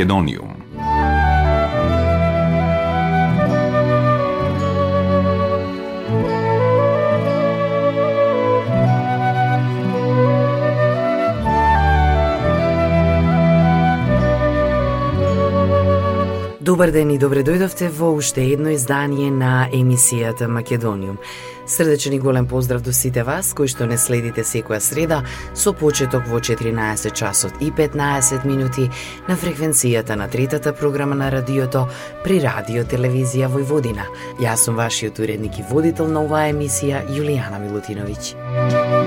Македониум. Добар ден и добре дојдовте во уште едно издание на емисијата Македониум. Срдечен и голем поздрав до сите вас кои што не следите секоја среда со почеток во 14 часот и 15 минути на фреквенцијата на третата програма на радиото при Радио Телевизија Војводина. Јас сум вашиот уредник и водител на оваа емисија Јулијана Милутиновиќ.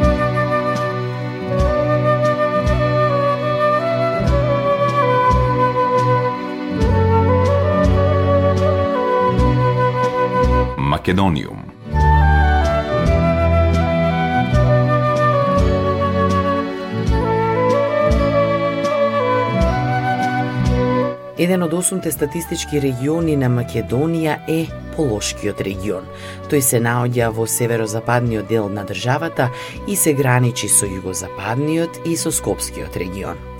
Македониум. Еден од осумте статистички региони на Македонија е Полошкиот регион. Тој се наоѓа во северозападниот дел на државата и се граничи со југозападниот и со Скопскиот регион.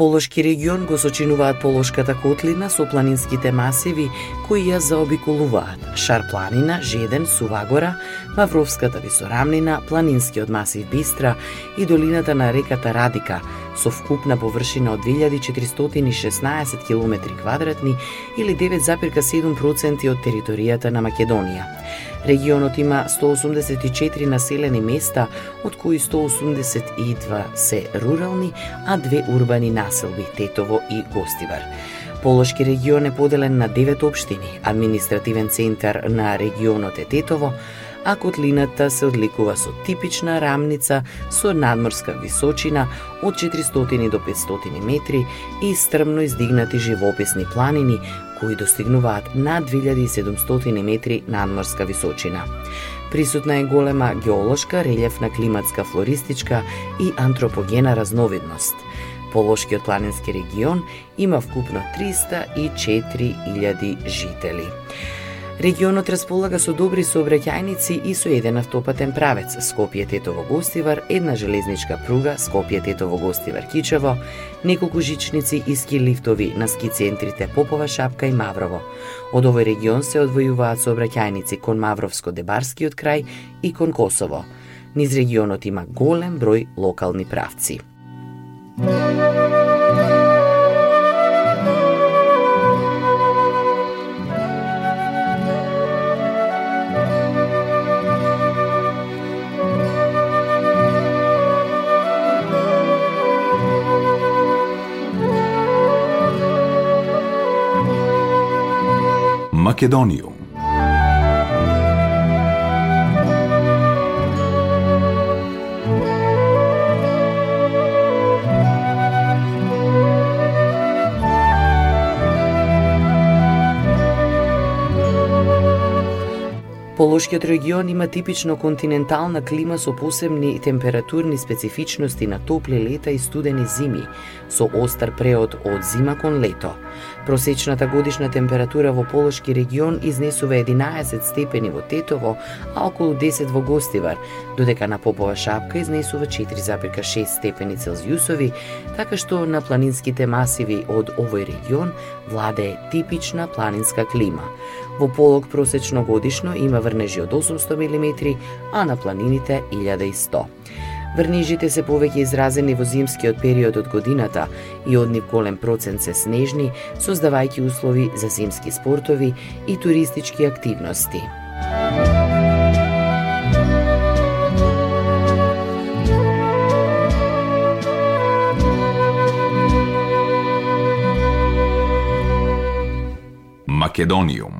Полошки регион го сочинуваат Полошката котлина со планинските масиви кои ја заобиколуваат. Шар планина, Жеден, Сувагора, Мавровската висорамнина, планинскиот масив Бистра и долината на реката Радика со вкупна површина од 2416 км квадратни или 9,7% од територијата на Македонија. Регионот има 184 населени места, од кои 182 се рурални, а две урбани населби Тетово и Гостивар. Полошки регион е поделен на 9 општини. Административен центар на регионот е Тетово, а котлината се одликува со типична рамница со надморска височина од 400 до 500 метри и стрмно издигнати живописни планини кои достигнуваат над 2700 метри надморска височина. Присутна е голема геолошка, релјефна, климатска, флористичка и антропогена разновидност. Полошкиот планински регион има вкупно 304.000 жители. Регионот располага со добри сообраќајници и со еден автопатен правец Скопје Тетово Гостивар, една железничка пруга Скопје Тетово Гостивар Кичево, неколку жичници и ски лифтови на ски центрите Попова Шапка и Маврово. Од овој регион се одвојуваат сообраќајници кон Мавровско-Дебарскиот крај и кон Косово. Низ регионот има голем број локални правци. Македониум. Полошкиот регион има типично континентална клима со посебни температурни специфичности на топли лета и студени зими, со остар преод од зима кон лето. Просечната годишна температура во Полошки регион изнесува 11 степени во Тетово, а околу 10 во Гостивар, додека на Попова шапка изнесува 4,6 степени Целзиусови, така што на планинските масиви од овој регион владее типична планинска клима. Во Полог просечно годишно има врнежи од 800 мм, а на планините 1100. Врнижите се повеќе изразени во зимскиот период од годината и од нив голем процент се снежни, создавајќи услови за зимски спортови и туристички активности. Македониум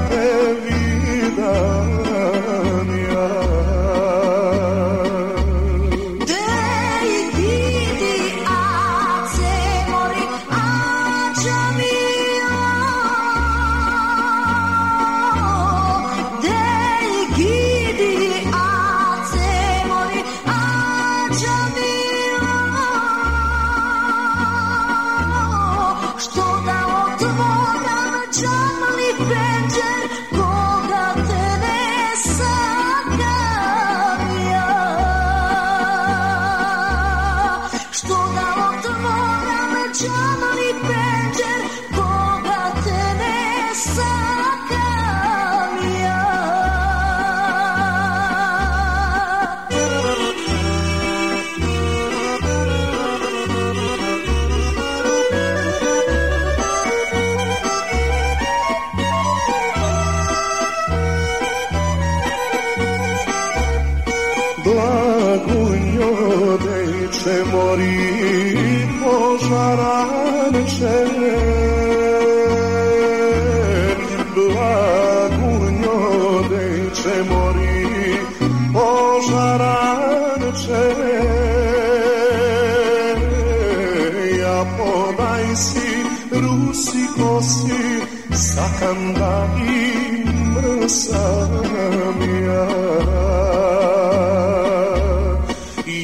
sam ja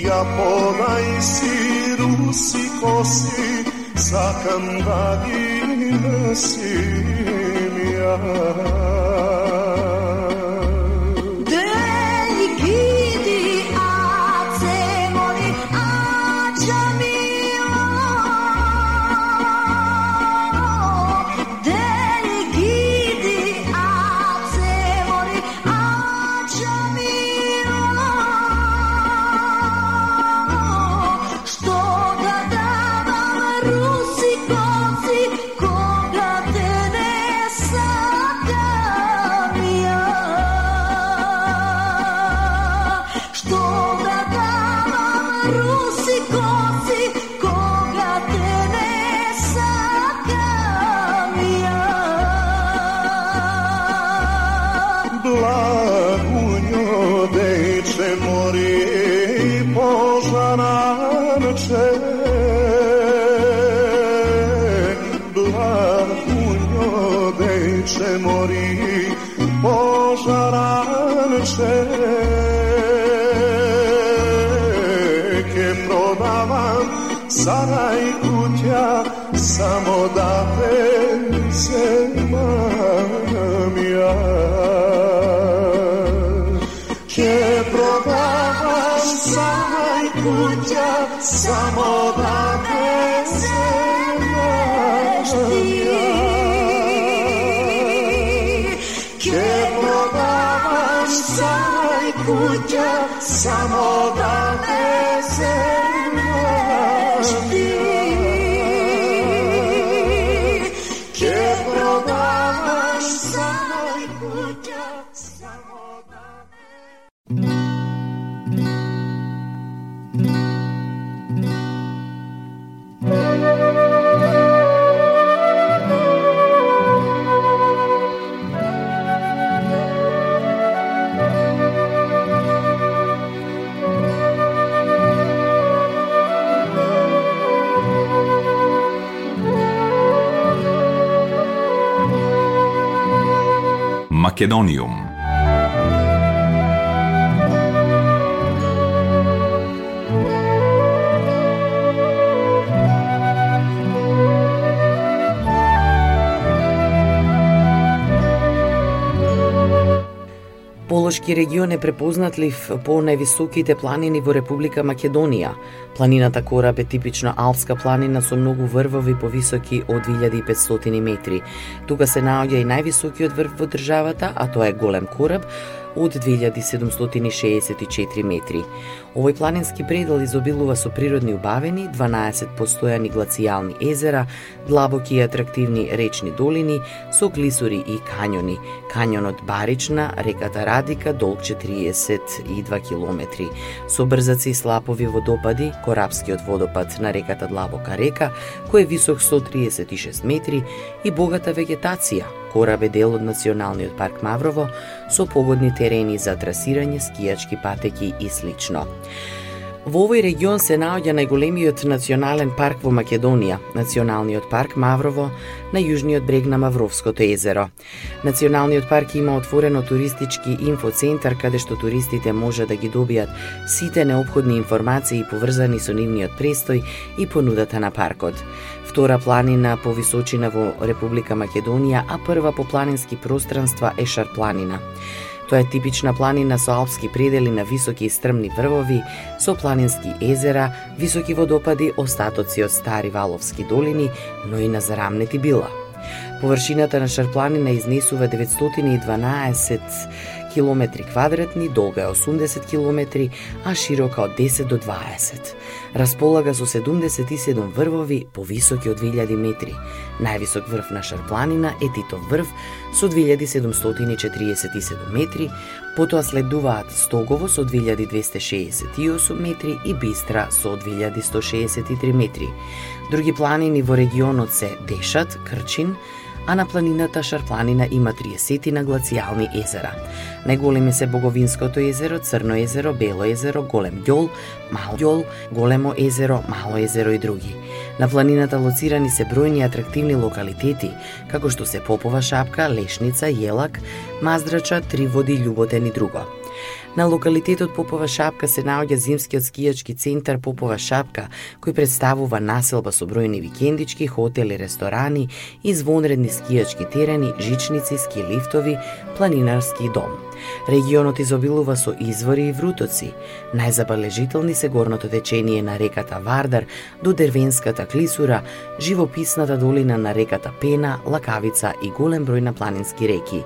Ja ponaj si rusi kosi Sakam da din sopra una noce dal pugno dei cemori posarà noce che samo da pensieri Some da me Edonium. Геолошки регион е препознатлив по највисоките планини во Република Македонија. Планината Кораб е типична алпска планина со многу врвови повисоки од 2500 метри. Тука се наоѓа и највисокиот врв во државата, а тоа е Голем Кораб, од 2764 метри. Овој планински предел изобилува со природни убавени, 12 постојани глацијални езера, длабоки и атрактивни речни долини со глисури и кањони. Канјонот Барична, реката Радика, долг 42 километри, со брзаци и слапови водопади, Корабскиот водопад на реката Длабока река, кој е висок 136 метри и богата вегетација, Кораб е дел од Националниот парк Маврово со погодни терени за трасирање, скијачки патеки и слично. Во овој регион се наоѓа најголемиот национален парк во Македонија, Националниот парк Маврово на јужниот брег на Мавровското езеро. Националниот парк има отворено туристички инфоцентар каде што туристите може да ги добијат сите необходни информации поврзани со нивниот престој и понудата на паркот. Втора планина по височина во Република Македонија, а прва по планински пространства е Шар планина. Тоа е типична планина со алпски предели на високи и стрмни врвови, со планински езера, високи водопади, остатоци од стари валовски долини, но и на зарамнети била. Површината на Шарпланина изнесува 912 километри квадратни, долга е 80 километри, а широка од 10 до 20. Располага со 77 врвови повисоки од 2000 метри. Највисок врв на Шарпланина е Титов врв со 2747 метри, потоа следуваат Стогово со 2268 метри и Бистра со 2163 метри. Други планини во регионот се Дешат, Крчин, а на планината Шарпланина има 30 на глацијални езера. Најголеми се Боговинското езеро, Црно езеро, Бело езеро, Голем ѓол, Мал ѓол, Големо езеро, Мало езеро и други. На планината лоцирани се бројни атрактивни локалитети, како што се Попова шапка, Лешница, Јелак, Маздрача, Води, Љуботен и друго. На локалитетот Попова шапка се наоѓа зимскиот скијачки центар Попова шапка, кој представува населба со бројни викендички, хотели, ресторани, извонредни скијачки терени, жичници, ски лифтови, планинарски дом. Регионот изобилува со извори и врутоци. Најзабележителни се горното течение на реката Вардар до Дервенската клисура, живописната долина на реката Пена, Лакавица и голем број на планински реки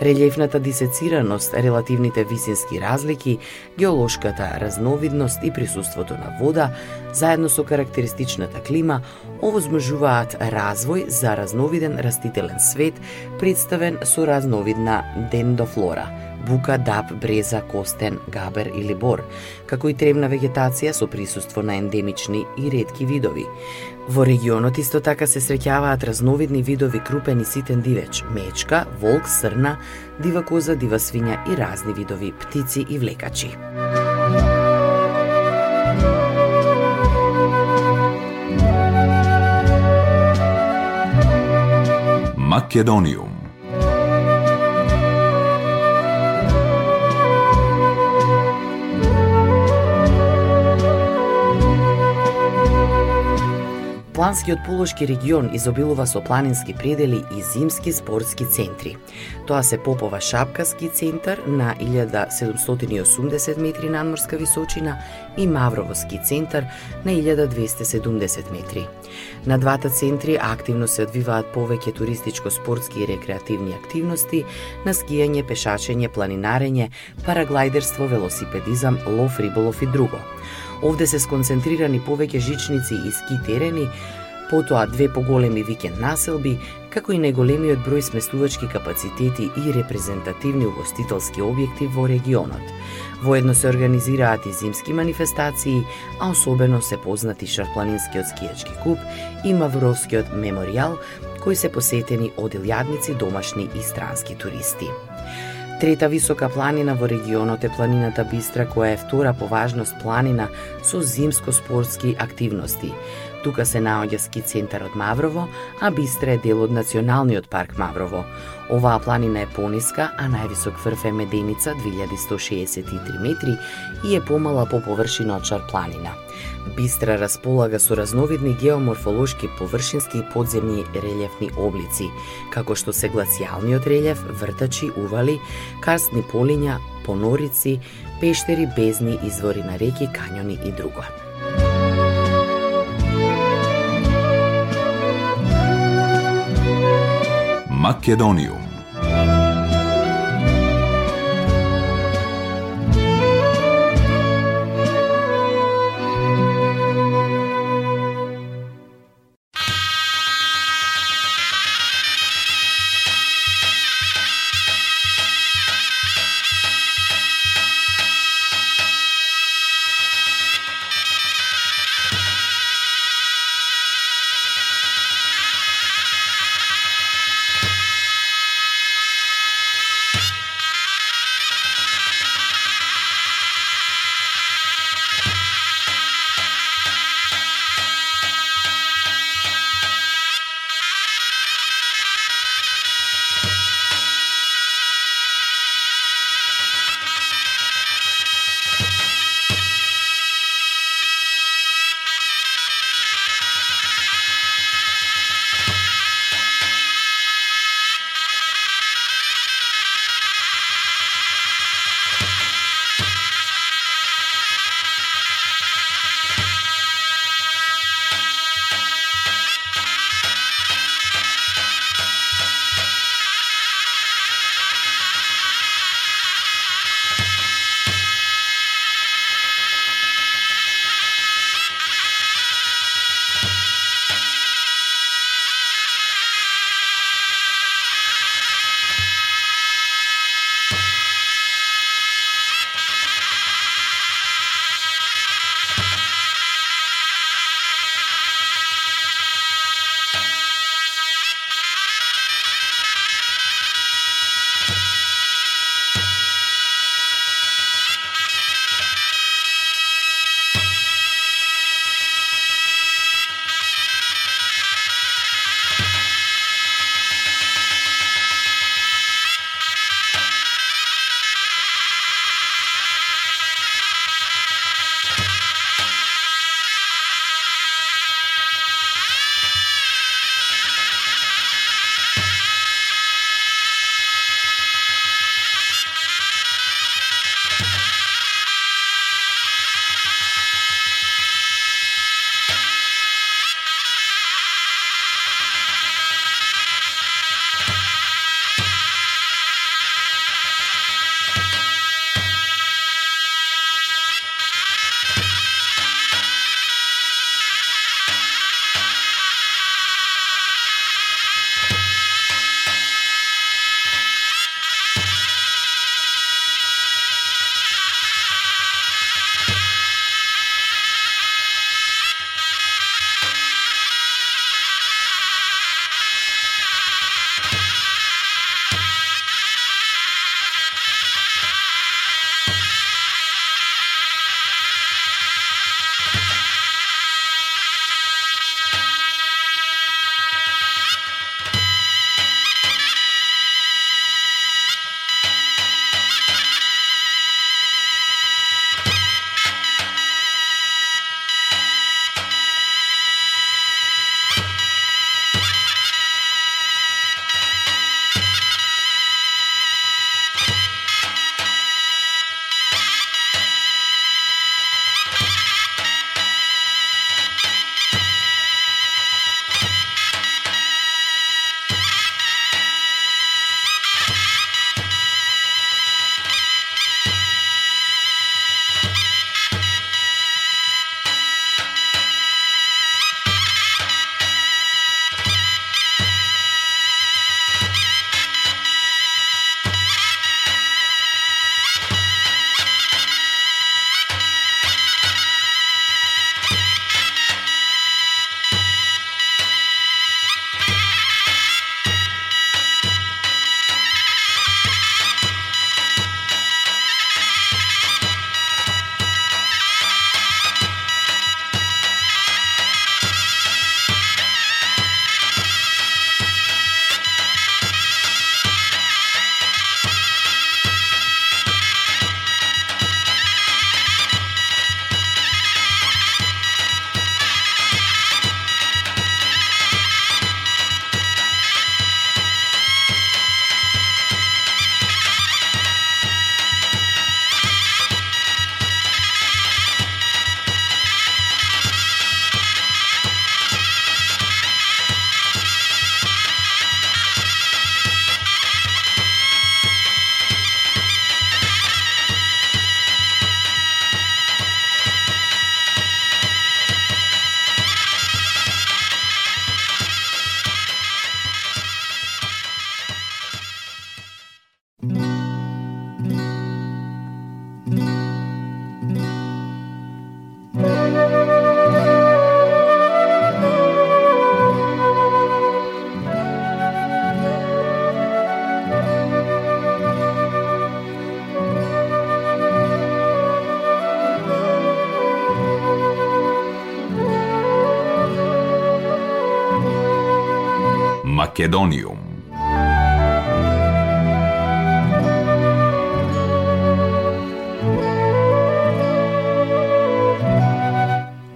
релјефната дисецираност, релативните висински разлики, геолошката разновидност и присуството на вода, заедно со карактеристичната клима, овозможуваат развој за разновиден растителен свет, представен со разновидна дендофлора – бука, даб, бреза, костен, габер или бор, како и тревна вегетација со присуство на ендемични и ретки видови. Во регионот исто така се среќаваат разновидни видови крупен и ситен дивеч, мечка, волк, срна, дива коза, дива свиња и разни видови птици и влекачи. Македониум Планскиот полошки регион изобилува со планински предели и зимски спортски центри. Тоа се Попова Шапкаски центар на 1780 метри надморска височина и Мавровски центар на 1270 метри. На двата центри активно се одвиваат повеќе туристичко-спортски и рекреативни активности на скијање, пешачење, планинарење, параглайдерство, велосипедизам, лов, риболов и друго. Овде се сконцентрирани повеќе жичници и ски терени, потоа две поголеми викенд населби, како и најголемиот број сместувачки капацитети и репрезентативни угостителски објекти во регионот. Воедно се организираат и зимски манифестации, а особено се познати Шарпланинскиот скијачки куп и Мавровскиот меморијал, кои се посетени од илјадници домашни и странски туристи. Трета висока планина во регионот е планината Бистра, која е втора по важност планина со зимско-спортски активности. Тука се наоѓа ски центарот Маврово, а Бистра е дел од Националниот парк Маврово. Оваа планина е пониска, а највисок врв е Меденица 2163 метри и е помала по површина од шар планина. Бистра располага со разновидни геоморфолошки површински и подземни релефни облици, како што се глацијалниот релеф, вртачи, ували, карстни полиња, понорици, пештери, безни, извори на реки, кањони и друго. Македонијум.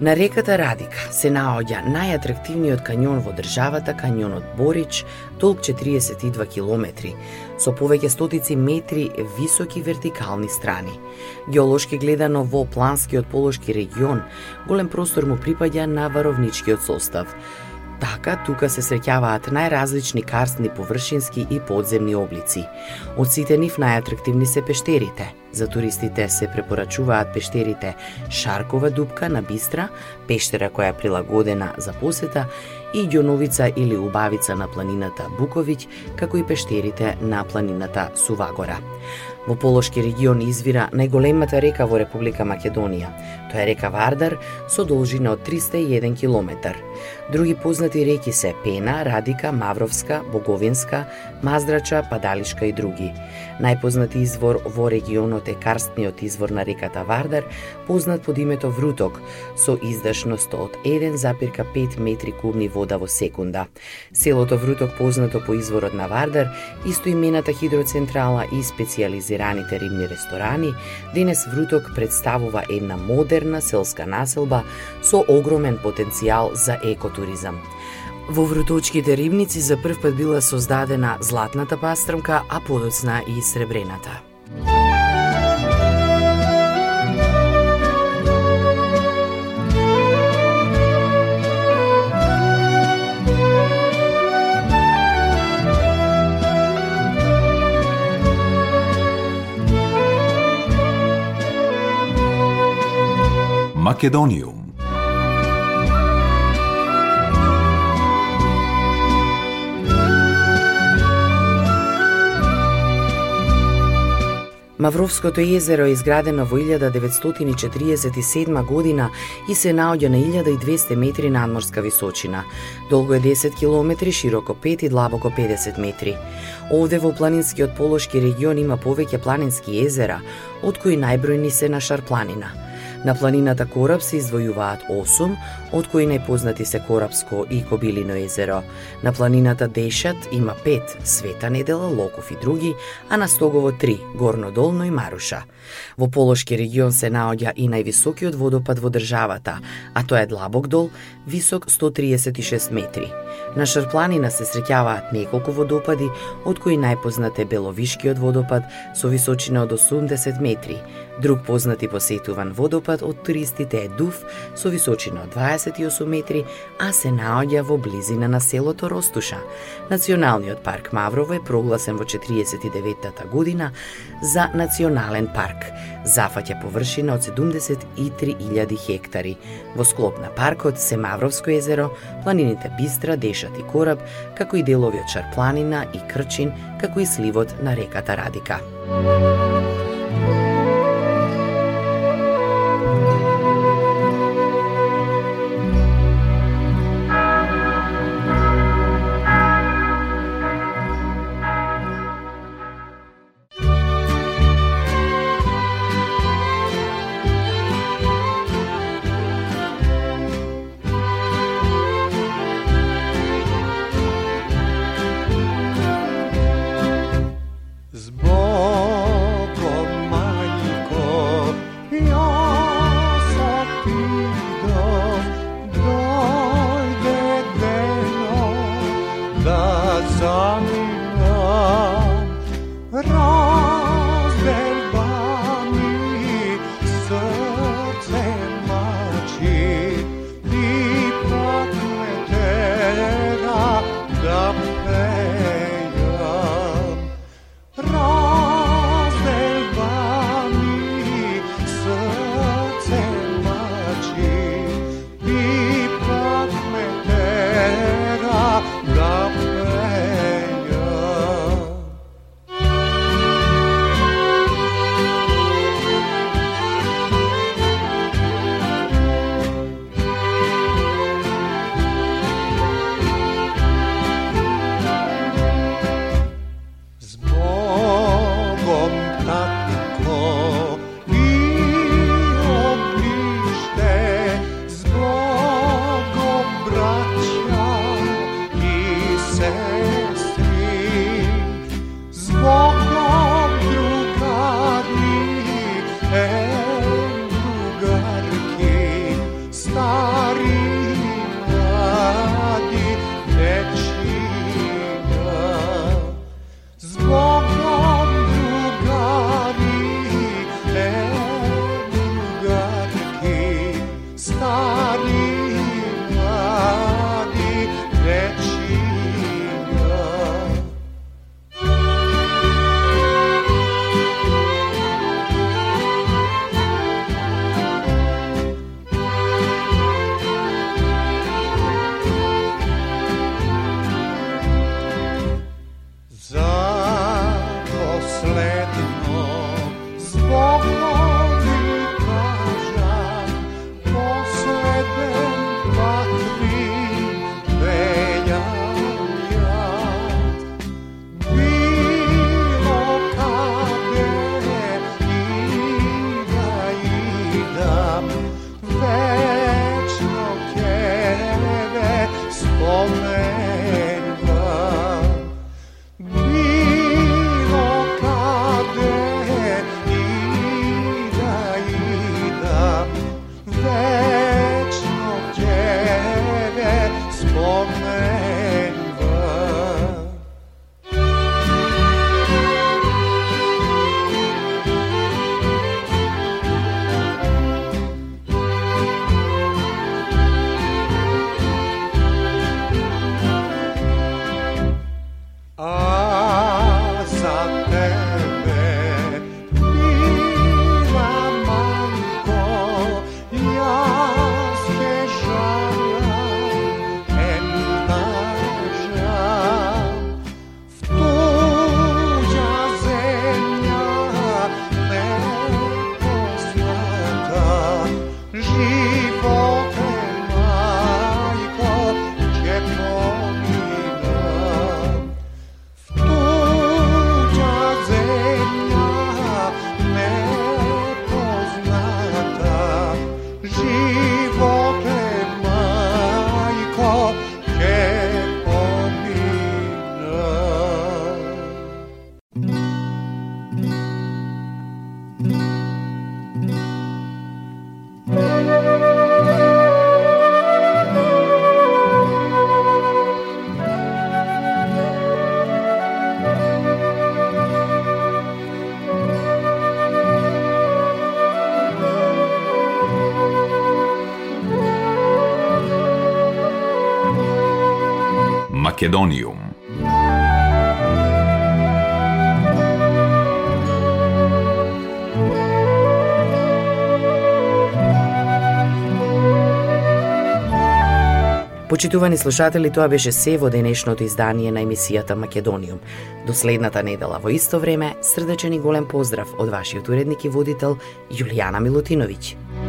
На реката Радика се наоѓа најатрактивниот кањон во државата, кањонот Борич, толк 42 километри, со повеќе стотици метри високи вертикални страни. Геолошки гледано во планскиот полошки регион, голем простор му припаѓа на варовничкиот состав. Така, тука се среќаваат најразлични карстни површински и подземни облици. Од сите нив најатрактивни се пештерите. За туристите се препорачуваат пештерите Шаркова дупка на Бистра, пештера која е прилагодена за посета, и Ѓоновица или Убавица на планината Буковиќ, како и пештерите на планината Сувагора. Во Полошки регион извира најголемата река во Република Македонија. Тоа е река Вардар со должина од 301 километар. Други познати реки се Пена, Радика, Мавровска, Боговинска, Маздрача, Падалишка и други. Најпознати извор во регионот е карстниот извор на реката Вардар, познат под името Вруток, со издашност од 1,5 метри кубни вода во секунда. Селото Вруток познато по изворот на Вардар, исто имената хидроцентрала и специализираните рибни ресторани, денес Вруток представува една модерна селска населба со огромен потенцијал за екотуризам. Во Вруточките рибници за прв пат била создадена златната пастрмка, а подоцна и сребрената. Македониум Мавровското езеро е изградено во 1947 година и се наоѓа на 1200 метри надморска височина. Долго е 10 километри, широко 5 и длабоко 50 метри. Овде во планинскиот полошки регион има повеќе планински езера, од кои најбројни се на Шарпланина. На планината Кораб се извојуваат 8, од кои најпознати се Корабско и Кобилино езеро. На планината Дешат има 5, Света Недела, Локов и други, а на Стогово 3, Горно Долно и Маруша. Во Полошки регион се наоѓа и највисокиот водопад во државата, а тоа е Длабок дол, висок 136 метри. На Шарпланина се среќаваат неколку водопади, од кои најпознат е Беловишкиот водопад со височина од 80 метри. Друг познат и посетуван водопад од туристите е Дуф со височина од 28 метри, а се наоѓа во близина на селото Ростуша. Националниот парк Маврово е прогласен во 49-та година за национален парк. Зафаќа површина од 73.000 хектари. Во склоп на паркот се Мавровско езеро, планините Бистра, Дешат и Кораб, како и делови од Шарпланина и Крчин, како и сливот на реката Радика. Музика man. Македониум. Почитувани слушатели, тоа беше се во денешното издание на емисијата Македониум. До следната недела во исто време, срдечен и голем поздрав од вашиот уредник и водител Јулијана Милутиновиќ.